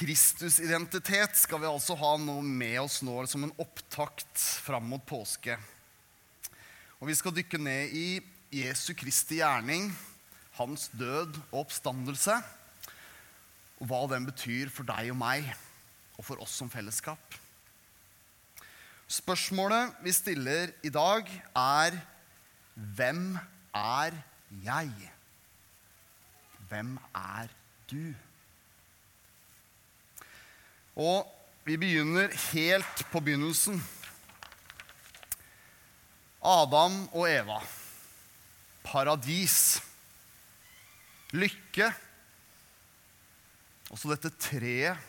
Kristusidentitet skal vi altså ha noe med oss nå som en opptakt fram mot påske. Og vi skal dykke ned i Jesu Kristi gjerning, hans død og oppstandelse, og hva den betyr for deg og meg, og for oss som fellesskap. Spørsmålet vi stiller i dag, er hvem er jeg? Hvem er du? Og vi begynner helt på begynnelsen. Adam og Eva. Paradis. Lykke. Og så dette treet.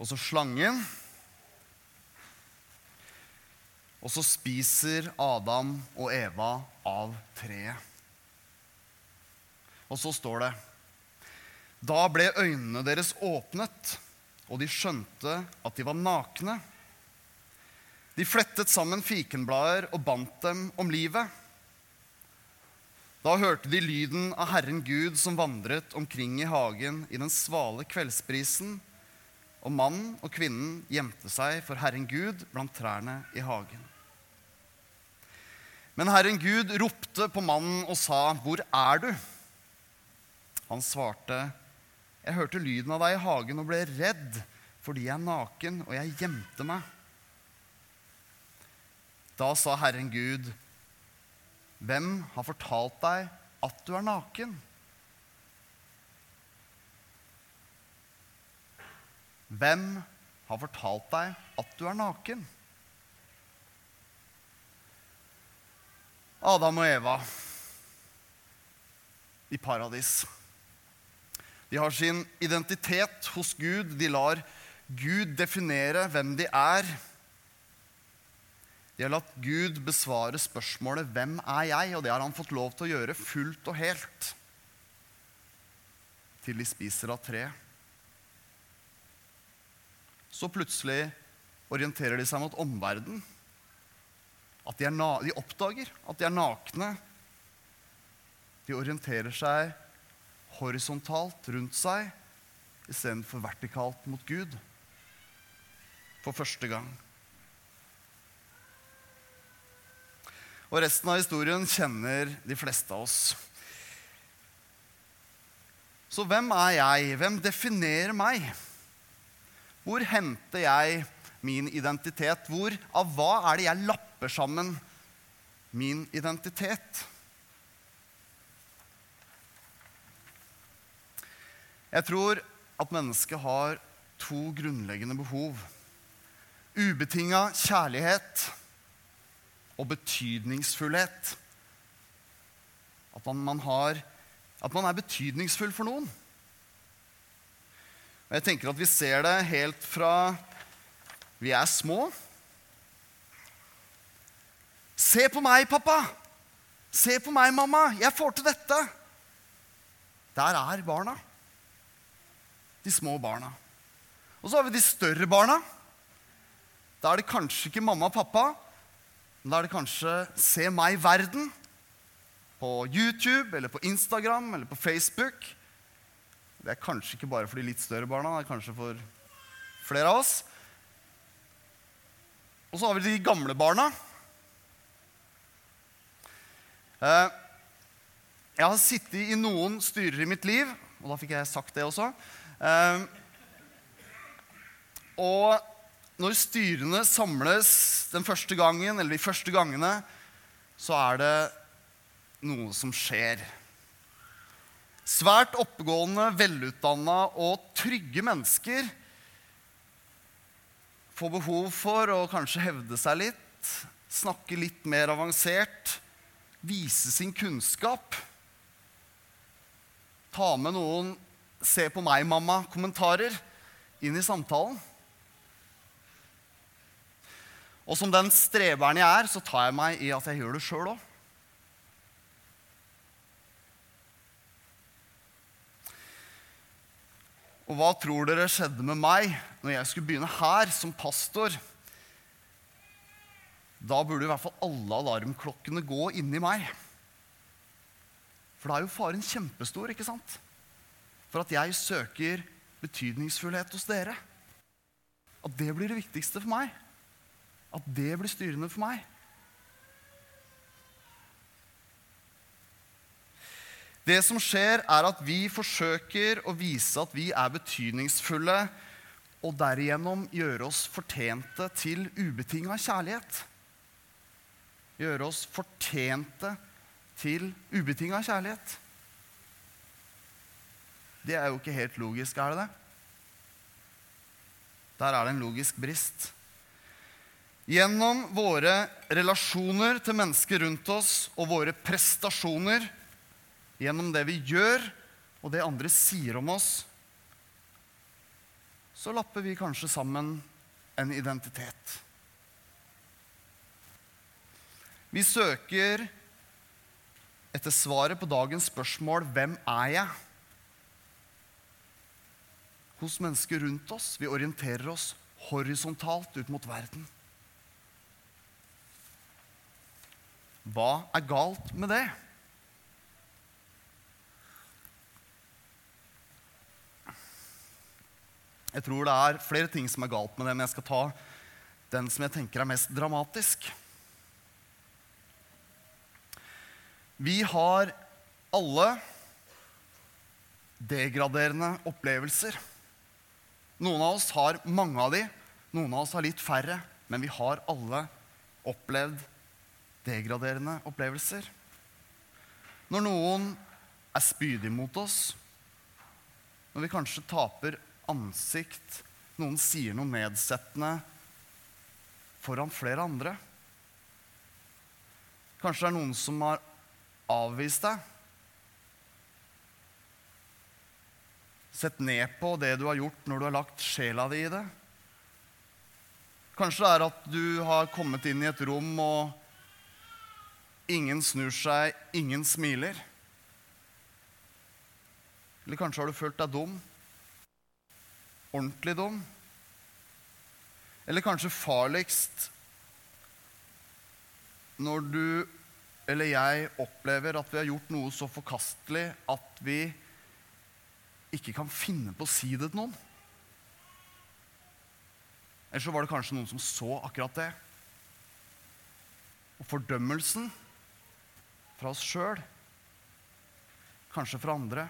Og så slangen. Og så spiser Adam og Eva av treet. Og så står det Da ble øynene deres åpnet, og de skjønte at de var nakne. De flettet sammen fikenblader og bandt dem om livet. Da hørte de lyden av Herren Gud som vandret omkring i hagen i den svale kveldsprisen, og mannen og kvinnen gjemte seg for Herren Gud blant trærne i hagen. Men Herren Gud ropte på mannen og sa, 'Hvor er du?' Han svarte, 'Jeg hørte lyden av deg i hagen og ble redd fordi jeg er naken, og jeg gjemte meg.' Da sa Herren Gud, 'Hvem har fortalt deg at du er naken?' Hvem har fortalt deg at du er naken? Adam og Eva i paradis. De har sin identitet hos Gud. De lar Gud definere hvem de er. De har latt Gud besvare spørsmålet 'Hvem er jeg?' Og det har han fått lov til å gjøre fullt og helt. Til de spiser av tre. Så plutselig orienterer de seg mot omverdenen. At de, de oppdager at de er nakne. De orienterer seg horisontalt rundt seg istedenfor vertikalt mot Gud. For første gang. Og resten av historien kjenner de fleste av oss. Så hvem er jeg? Hvem definerer meg? Hvor henter jeg min identitet? Hvor, av hva er det jeg lapper sammen min identitet? Jeg tror at mennesket har to grunnleggende behov. Ubetinga kjærlighet og betydningsfullhet. At man, man, har, at man er betydningsfull for noen. Og jeg tenker at vi ser det helt fra vi er små. Se på meg, pappa! Se på meg, mamma! Jeg får til dette! Der er barna de små barna. Og så har vi de større barna. Da er det kanskje ikke mamma og pappa, men da er det kanskje Se meg verden på YouTube eller på Instagram eller på Facebook. Det er kanskje ikke bare for de litt større barna, det er kanskje for flere av oss. Og så har vi de gamle barna. Eh, jeg har sittet i noen styrer i mitt liv, og da fikk jeg sagt det også. Ehm, og når styrene samles den første gangen, eller de første gangene, så er det noe som skjer. Svært oppegående, velutdanna og trygge mennesker får behov for å kanskje hevde seg litt, snakke litt mer avansert, vise sin kunnskap. Ta med noen 'se på meg, mamma'-kommentarer inn i samtalen. Og som den streberen jeg er, så tar jeg meg i at jeg gjør det sjøl òg. Og hva tror dere skjedde med meg når jeg skulle begynne her som pastor? Da burde i hvert fall alle alarmklokkene gå inni meg. For da er jo faren kjempestor, ikke sant? For at jeg søker betydningsfullhet hos dere. At det blir det viktigste for meg. At det blir styrende for meg. Det som skjer, er at vi forsøker å vise at vi er betydningsfulle, og derigjennom gjøre oss fortjente til ubetinga kjærlighet. Gjøre oss fortjente til ubetinga kjærlighet. Det er jo ikke helt logisk, er det det? Der er det en logisk brist. Gjennom våre relasjoner til mennesker rundt oss og våre prestasjoner, gjennom det vi gjør og det andre sier om oss, så lapper vi kanskje sammen en identitet. Vi søker etter svaret på dagens spørsmål 'Hvem er jeg?' Hos mennesker rundt oss. Vi orienterer oss horisontalt ut mot verden. Hva er galt med det? Jeg tror det er flere ting som er galt med det, men jeg skal ta den som jeg tenker er mest dramatisk. Vi har alle degraderende opplevelser. Noen av oss har mange av de, noen av oss har litt færre, men vi har alle opplevd degraderende opplevelser. Når noen er spydig mot oss, når vi kanskje taper ansikt, noen sier noe nedsettende foran flere andre. Kanskje det er noen som har avvist deg. Sett ned på det du har gjort når du har lagt sjela di i det. Kanskje det er at du har kommet inn i et rom, og ingen snur seg, ingen smiler. Eller kanskje har du følt deg dum ordentlig dum. Eller kanskje farligst når du eller jeg opplever at vi har gjort noe så forkastelig at vi ikke kan finne på å si det til noen. Eller så var det kanskje noen som så akkurat det. Og fordømmelsen fra oss sjøl, kanskje fra andre.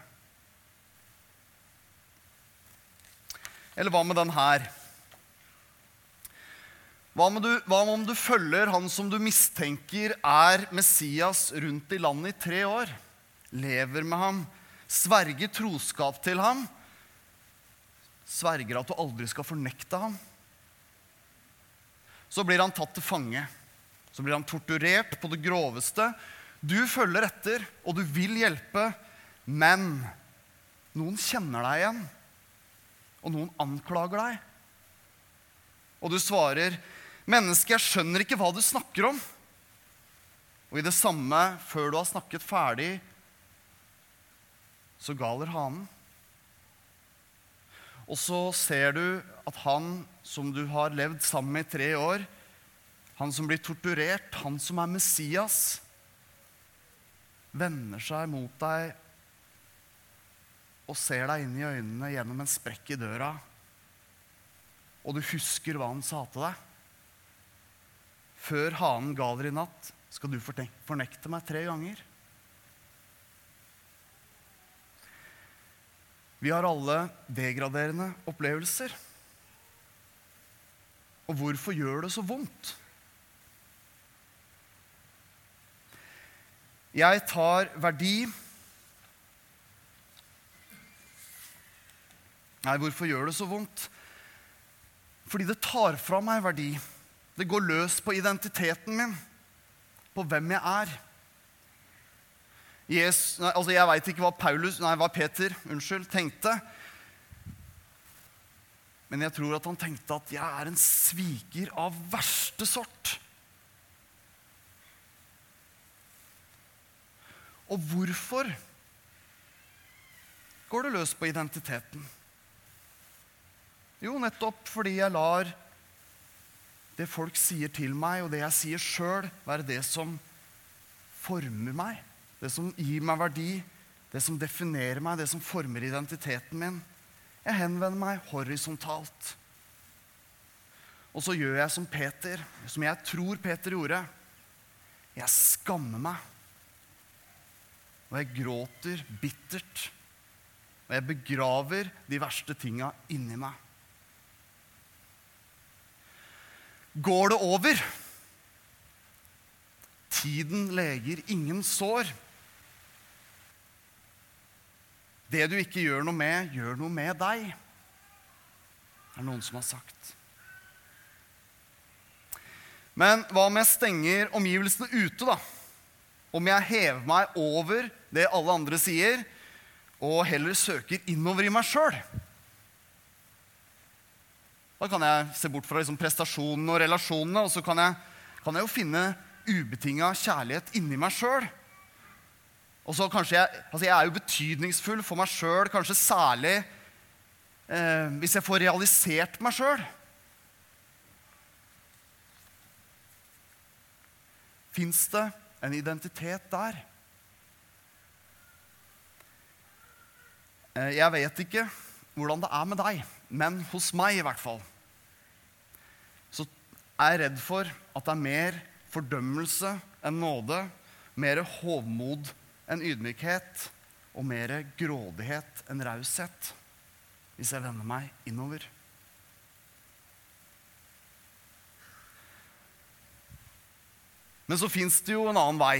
Eller hva med den her? Hva, du, hva om du følger han som du mistenker er Messias rundt i landet i tre år? Lever med ham, sverger troskap til ham, sverger at du aldri skal fornekte ham. Så blir han tatt til fange. Så blir han torturert på det groveste. Du følger etter, og du vil hjelpe, men noen kjenner deg igjen og noen anklager deg. Og du svarer, 'Menneske, jeg skjønner ikke hva du snakker om.' Og i det samme, før du har snakket ferdig, så galer hanen. Og så ser du at han som du har levd sammen med i tre år, han som blir torturert, han som er Messias, vender seg mot deg og ser deg inn i øynene gjennom en sprekk i døra, og du husker hva han sa til deg Før hanen galer i natt, skal du fornekte meg tre ganger. Vi har alle degraderende opplevelser. Og hvorfor gjør det så vondt? Jeg tar verdi Nei, hvorfor gjør det så vondt? Fordi det tar fra meg verdi. Det går løs på identiteten min, på hvem jeg er. Jesus, nei, altså jeg veit ikke hva Paulus, nei, hva Peter unnskyld, tenkte. Men jeg tror at han tenkte at jeg er en sviker av verste sort. Og hvorfor går det løs på identiteten? Jo, nettopp fordi jeg lar det folk sier til meg, og det jeg sier sjøl, være det som former meg. Det som gir meg verdi, det som definerer meg, det som former identiteten min. Jeg henvender meg horisontalt. Og så gjør jeg som Peter, som jeg tror Peter gjorde. Jeg skammer meg. Og jeg gråter bittert. Og jeg begraver de verste tinga inni meg. Går det over? Tiden leger ingen sår. Det du ikke gjør noe med, gjør noe med deg, Det er noen som har sagt. Men hva om jeg stenger omgivelsene ute, da? Om jeg hever meg over det alle andre sier, og heller søker innover i meg sjøl? Da kan jeg se bort fra liksom prestasjonene og relasjonene, og så kan jeg, kan jeg jo finne ubetinga kjærlighet inni meg sjøl. Og så kanskje jeg, altså jeg er jo betydningsfull for meg sjøl, kanskje særlig eh, hvis jeg får realisert meg sjøl. Fins det en identitet der? Eh, jeg vet ikke hvordan det er med deg, men hos meg i hvert fall så er jeg redd for at det er mer fordømmelse enn nåde, mer hovmod en ydmykhet og mer grådighet enn raushet hvis jeg vender meg innover. Men så fins det jo en annen vei.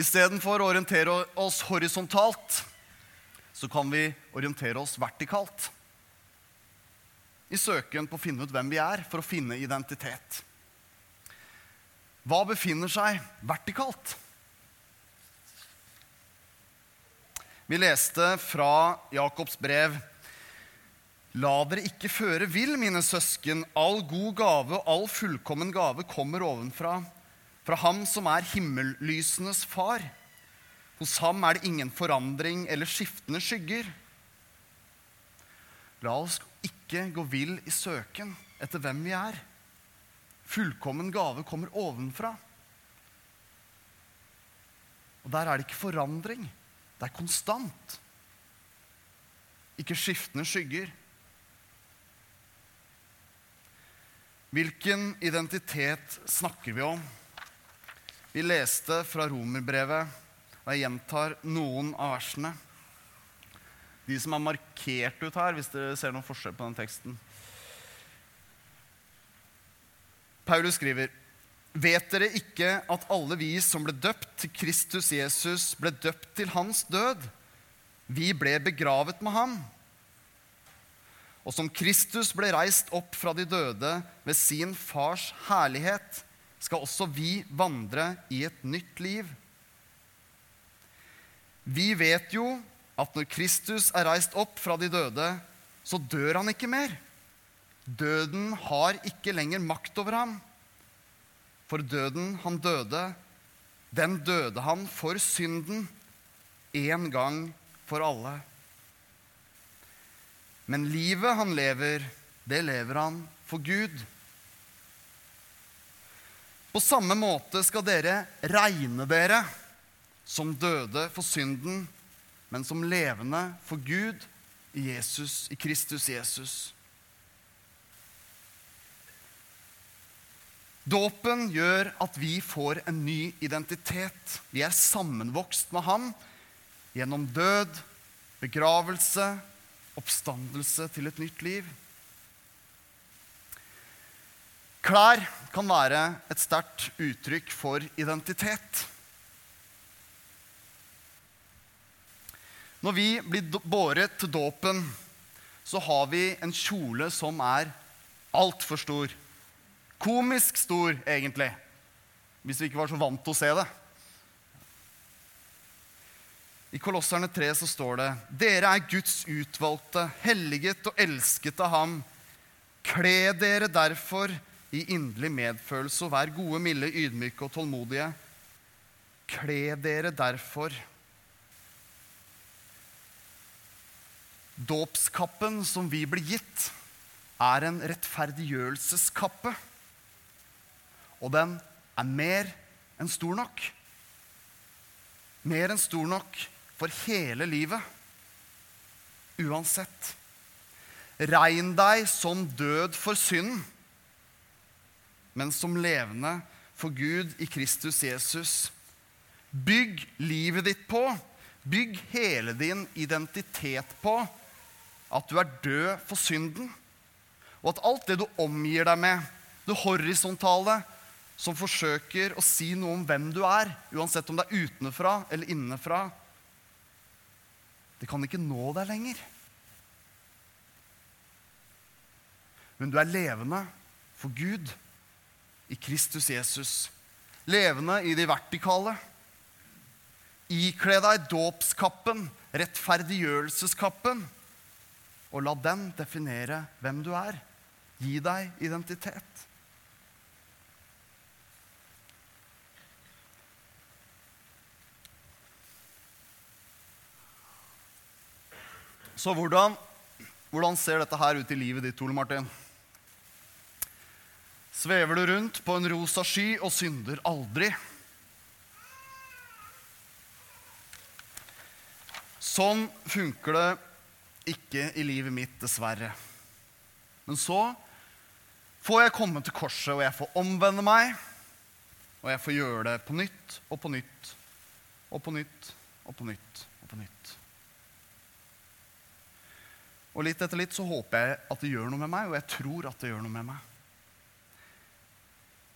Istedenfor å orientere oss horisontalt, så kan vi orientere oss vertikalt. I søken på å finne ut hvem vi er, for å finne identitet. Hva befinner seg vertikalt? Vi leste fra Jakobs brev La dere ikke føre vill, mine søsken. All god gave og all fullkommen gave kommer ovenfra, fra Ham som er himmellysenes far. Hos ham er det ingen forandring eller skiftende skygger. La oss ikke gå vill i søken etter hvem vi er. Fullkommen gave kommer ovenfra. Og der er det ikke forandring. Det er konstant. Ikke skiftende skygger. Hvilken identitet snakker vi om? Vi leste fra romerbrevet, og jeg gjentar noen av versene. De som er markert ut her, hvis dere ser noen forskjell på den teksten. Paulus skriver Vet dere ikke at alle vi som ble døpt til Kristus Jesus, ble døpt til hans død? Vi ble begravet med ham. Og som Kristus ble reist opp fra de døde ved sin fars herlighet, skal også vi vandre i et nytt liv. Vi vet jo at når Kristus er reist opp fra de døde, så dør han ikke mer. Døden har ikke lenger makt over ham. For døden han døde, den døde han for synden en gang for alle. Men livet han lever, det lever han for Gud. På samme måte skal dere regne dere som døde for synden, men som levende for Gud Jesus, i Kristus Jesus. Dåpen gjør at vi får en ny identitet. Vi er sammenvokst med ham gjennom død, begravelse, oppstandelse til et nytt liv. Klær kan være et sterkt uttrykk for identitet. Når vi blir båret til dåpen, så har vi en kjole som er altfor stor. Komisk stor, egentlig. Hvis vi ikke var så vant til å se det. I Kolosserne 3 så står det Dere er Guds utvalgte, helliget og elsket av Ham. Kle dere derfor i inderlig medfølelse og vær gode, milde, ydmyke og tålmodige. Kle dere derfor. Dåpskappen som vi blir gitt, er en rettferdiggjørelseskappe. Og den er mer enn stor nok. mer enn stor nok for hele livet. Uansett. Regn deg som død for synden, men som levende for Gud i Kristus Jesus. Bygg livet ditt på, bygg hele din identitet på at du er død for synden, og at alt det du omgir deg med, det horisontale, som forsøker å si noe om hvem du er, uansett om det er utenfra eller innenfra, det kan ikke nå deg lenger. Men du er levende for Gud i Kristus Jesus. Levende i de vertikale. Ikle deg dåpskappen, rettferdiggjørelseskappen, og la den definere hvem du er. Gi deg identitet. Så hvordan, hvordan ser dette her ut i livet ditt, Ole Martin? Svever du rundt på en rosa sky og synder aldri? Sånn funker det ikke i livet mitt, dessverre. Men så får jeg komme til korset, og jeg får omvende meg. Og jeg får gjøre det på nytt og på nytt og på nytt og på nytt og på nytt. Og litt etter litt så håper jeg at det gjør noe med meg, og jeg tror at det gjør noe med meg.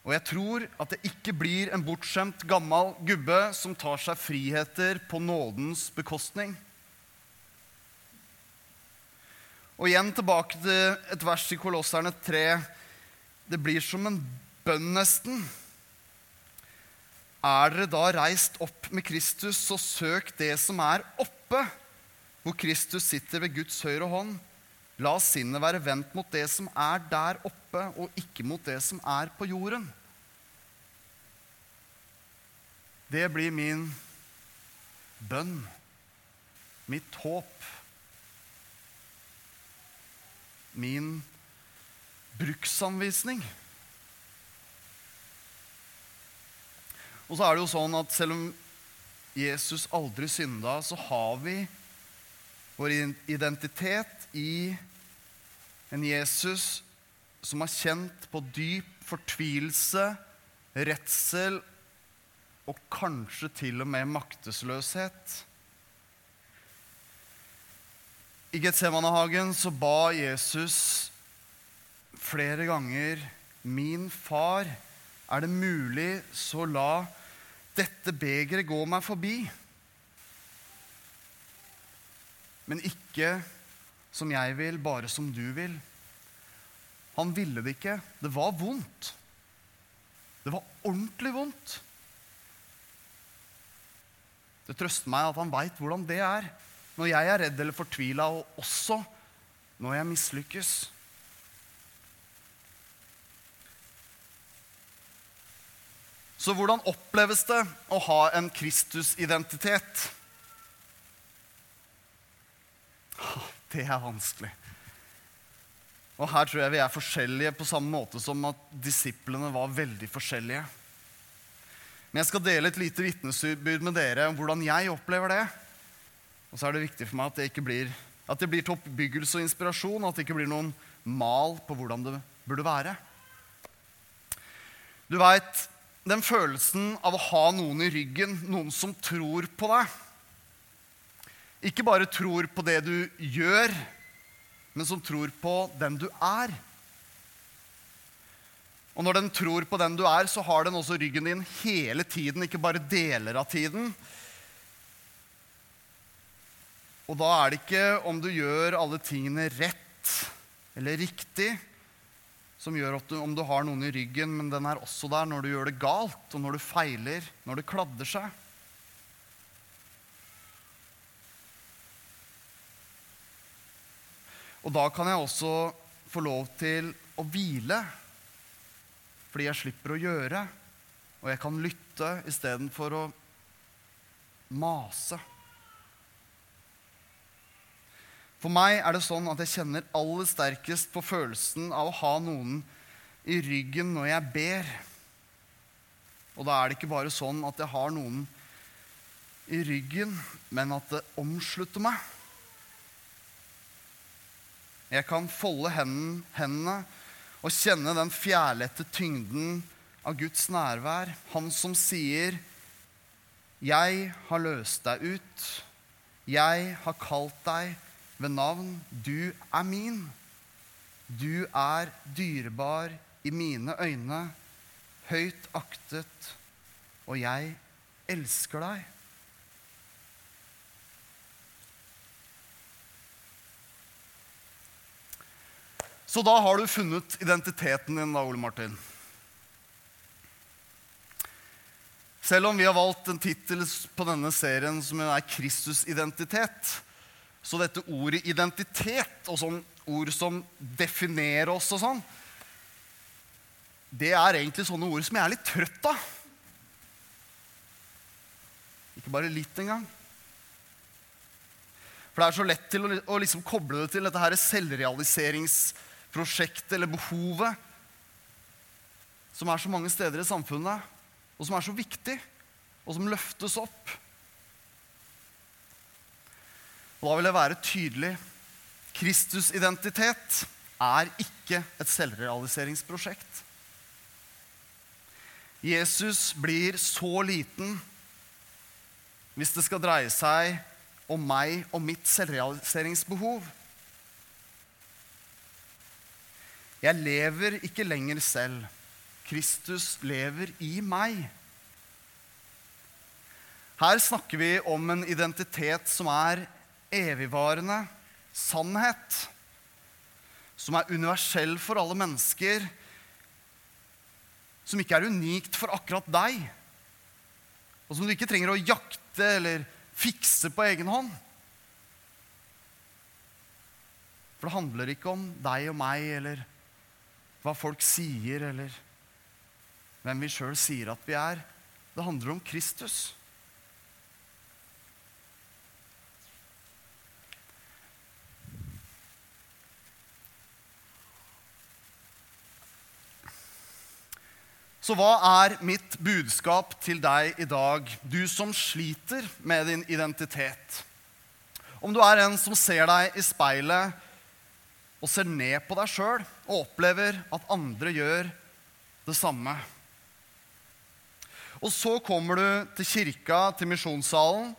Og jeg tror at det ikke blir en bortskjemt, gammel gubbe som tar seg friheter på nådens bekostning. Og igjen tilbake til et vers i Kolosserne 3. Det blir som en bønn, nesten. Er dere da reist opp med Kristus, så søk det som er oppe hvor Kristus sitter ved Guds høyre hånd. La sinnet være vendt mot det som er der oppe, og ikke mot det som er på jorden. Det blir min bønn, mitt håp, min bruksanvisning. Og så er det jo sånn at selv om Jesus aldri synda, så har vi vår identitet i en Jesus som har kjent på dyp fortvilelse, redsel og kanskje til og med maktesløshet. I Getsemanehagen så ba Jesus flere ganger Min far, er det mulig, så la dette begeret gå meg forbi. Men ikke som jeg vil, bare som du vil. Han ville det ikke. Det var vondt. Det var ordentlig vondt. Det trøster meg at han veit hvordan det er når jeg er redd eller fortvila, og også når jeg mislykkes. Så hvordan oppleves det å ha en Kristus-identitet? Det er vanskelig. Og her tror jeg vi er forskjellige på samme måte som at disiplene var veldig forskjellige. Men jeg skal dele et lite vitnesbyrd med dere om hvordan jeg opplever det. Og så er det viktig for meg at det ikke blir, at det blir til og inspirasjon, at det ikke blir noen mal på hvordan det burde være. Du veit, den følelsen av å ha noen i ryggen, noen som tror på deg ikke bare tror på det du gjør, men som tror på den du er. Og når den tror på den du er, så har den også ryggen din hele tiden, ikke bare deler av tiden. Og da er det ikke om du gjør alle tingene rett eller riktig, som gjør at du, om du har noen i ryggen, men den er også der når du gjør det galt, og når du feiler, når det kladder seg. Og da kan jeg også få lov til å hvile, fordi jeg slipper å gjøre. Og jeg kan lytte istedenfor å mase. For meg er det sånn at jeg kjenner aller sterkest på følelsen av å ha noen i ryggen når jeg ber. Og da er det ikke bare sånn at jeg har noen i ryggen, men at det omslutter meg. Jeg kan folde hendene og kjenne den fjærlette tyngden av Guds nærvær. Han som sier, 'Jeg har løst deg ut. Jeg har kalt deg ved navn. Du er min. Du er dyrebar i mine øyne, høyt aktet, og jeg elsker deg.' Så da har du funnet identiteten din, da, Ole Martin. Selv om vi har valgt en tittel på denne serien som er Kristusidentitet, så dette ordet identitet og sånn ord som definerer oss og sånn, det er egentlig sånne ord som jeg er litt trøtt av. Ikke bare litt engang. For det er så lett til å, å liksom koble det til dette her selvrealiserings prosjektet eller behovet som er så mange steder i samfunnet, og som er så viktig, og som løftes opp. Og da vil jeg være tydelig. Kristusidentitet er ikke et selvrealiseringsprosjekt. Jesus blir så liten hvis det skal dreie seg om meg og mitt selvrealiseringsbehov. Jeg lever ikke lenger selv. Kristus lever i meg. Her snakker vi om en identitet som er evigvarende sannhet. Som er universell for alle mennesker. Som ikke er unikt for akkurat deg. Og som du ikke trenger å jakte eller fikse på egen hånd. For det handler ikke om deg og meg eller hva folk sier, eller hvem vi sjøl sier at vi er. Det handler om Kristus. Så hva er mitt budskap til deg i dag, du som sliter med din identitet? Om du er en som ser deg i speilet og ser ned på deg sjøl og opplever at andre gjør det samme. Og så kommer du til kirka, til misjonssalen.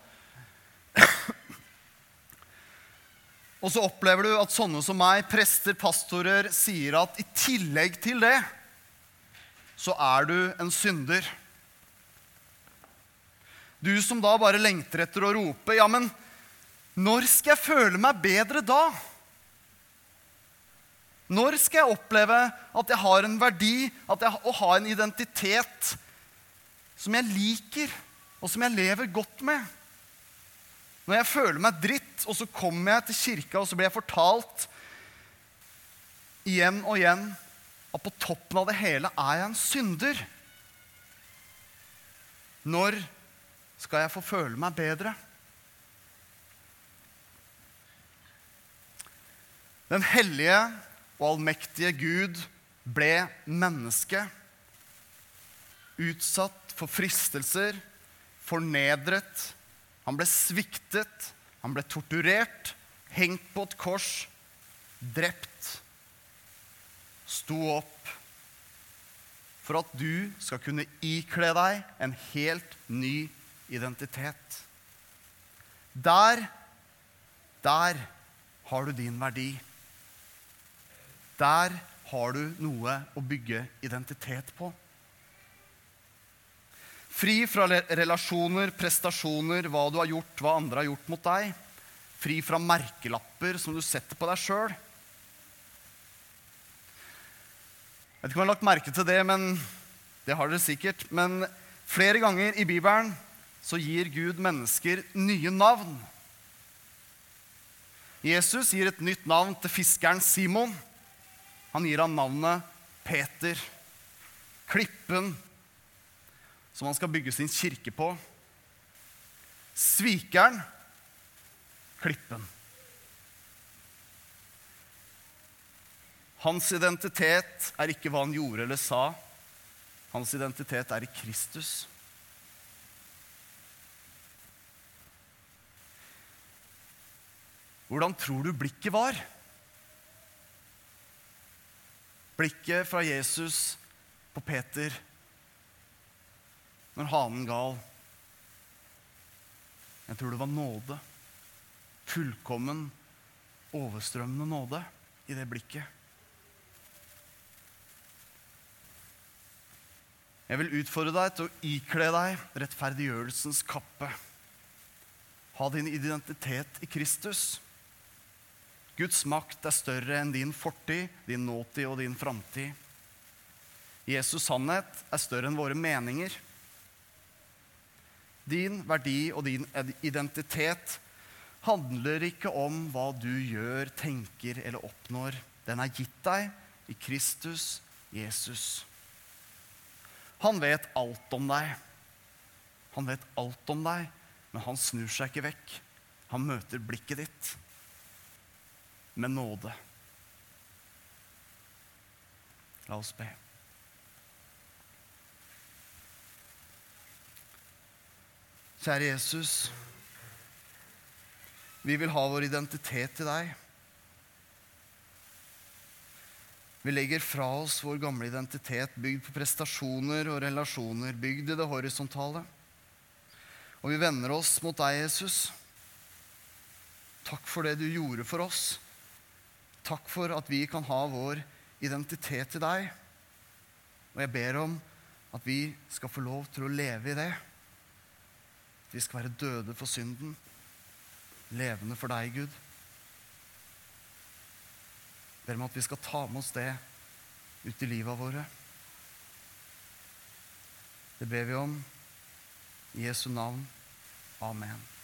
Og så opplever du at sånne som meg, prester, pastorer, sier at i tillegg til det, så er du en synder. Du som da bare lengter etter å rope, ja, men når skal jeg føle meg bedre da? Når skal jeg oppleve at jeg har en verdi, at jeg, har ha en identitet som jeg liker, og som jeg lever godt med? Når jeg føler meg dritt, og så kommer jeg til kirka, og så blir jeg fortalt igjen og igjen at på toppen av det hele er jeg en synder. Når skal jeg få føle meg bedre? Den hellige og allmektige Gud ble menneske. Utsatt for fristelser, fornedret. Han ble sviktet, han ble torturert, hengt på et kors, drept. Sto opp for at du skal kunne ikle deg en helt ny identitet. Der, der har du din verdi. Der har du noe å bygge identitet på. Fri fra relasjoner, prestasjoner, hva du har gjort, hva andre har gjort mot deg. Fri fra merkelapper som du setter på deg sjøl. Jeg vet ikke om jeg har lagt merke til det, men det har dere sikkert. Men flere ganger i Bibelen så gir Gud mennesker nye navn. Jesus gir et nytt navn til fiskeren Simon. Han gir ham navnet Peter, klippen som han skal bygge sin kirke på. Svikeren, klippen. Hans identitet er ikke hva han gjorde eller sa. Hans identitet er i Kristus. Hvordan tror du blikket var? Blikket fra Jesus på Peter når hanen gal. Jeg tror det var nåde. Fullkommen, overstrømmende nåde i det blikket. Jeg vil utfordre deg til å ikle deg rettferdiggjørelsens kappe. Ha din identitet i Kristus. Guds makt er større enn din fortid, din nåtid og din framtid. Jesus' sannhet er større enn våre meninger. Din verdi og din identitet handler ikke om hva du gjør, tenker eller oppnår. Den er gitt deg i Kristus Jesus. Han vet alt om deg. Han vet alt om deg, men han snur seg ikke vekk. Han møter blikket ditt med nåde. La oss be. Kjære Jesus. Vi vil ha vår identitet til deg. Vi legger fra oss vår gamle identitet bygd på prestasjoner og relasjoner, bygd i det horisontale. Og vi vender oss mot deg, Jesus. Takk for det du gjorde for oss. Takk for at vi kan ha vår identitet i deg. Og jeg ber om at vi skal få lov til å leve i det. At vi skal være døde for synden, levende for deg, Gud. Jeg ber om at vi skal ta med oss det ut i livet våre. Det ber vi om i Jesu navn. Amen.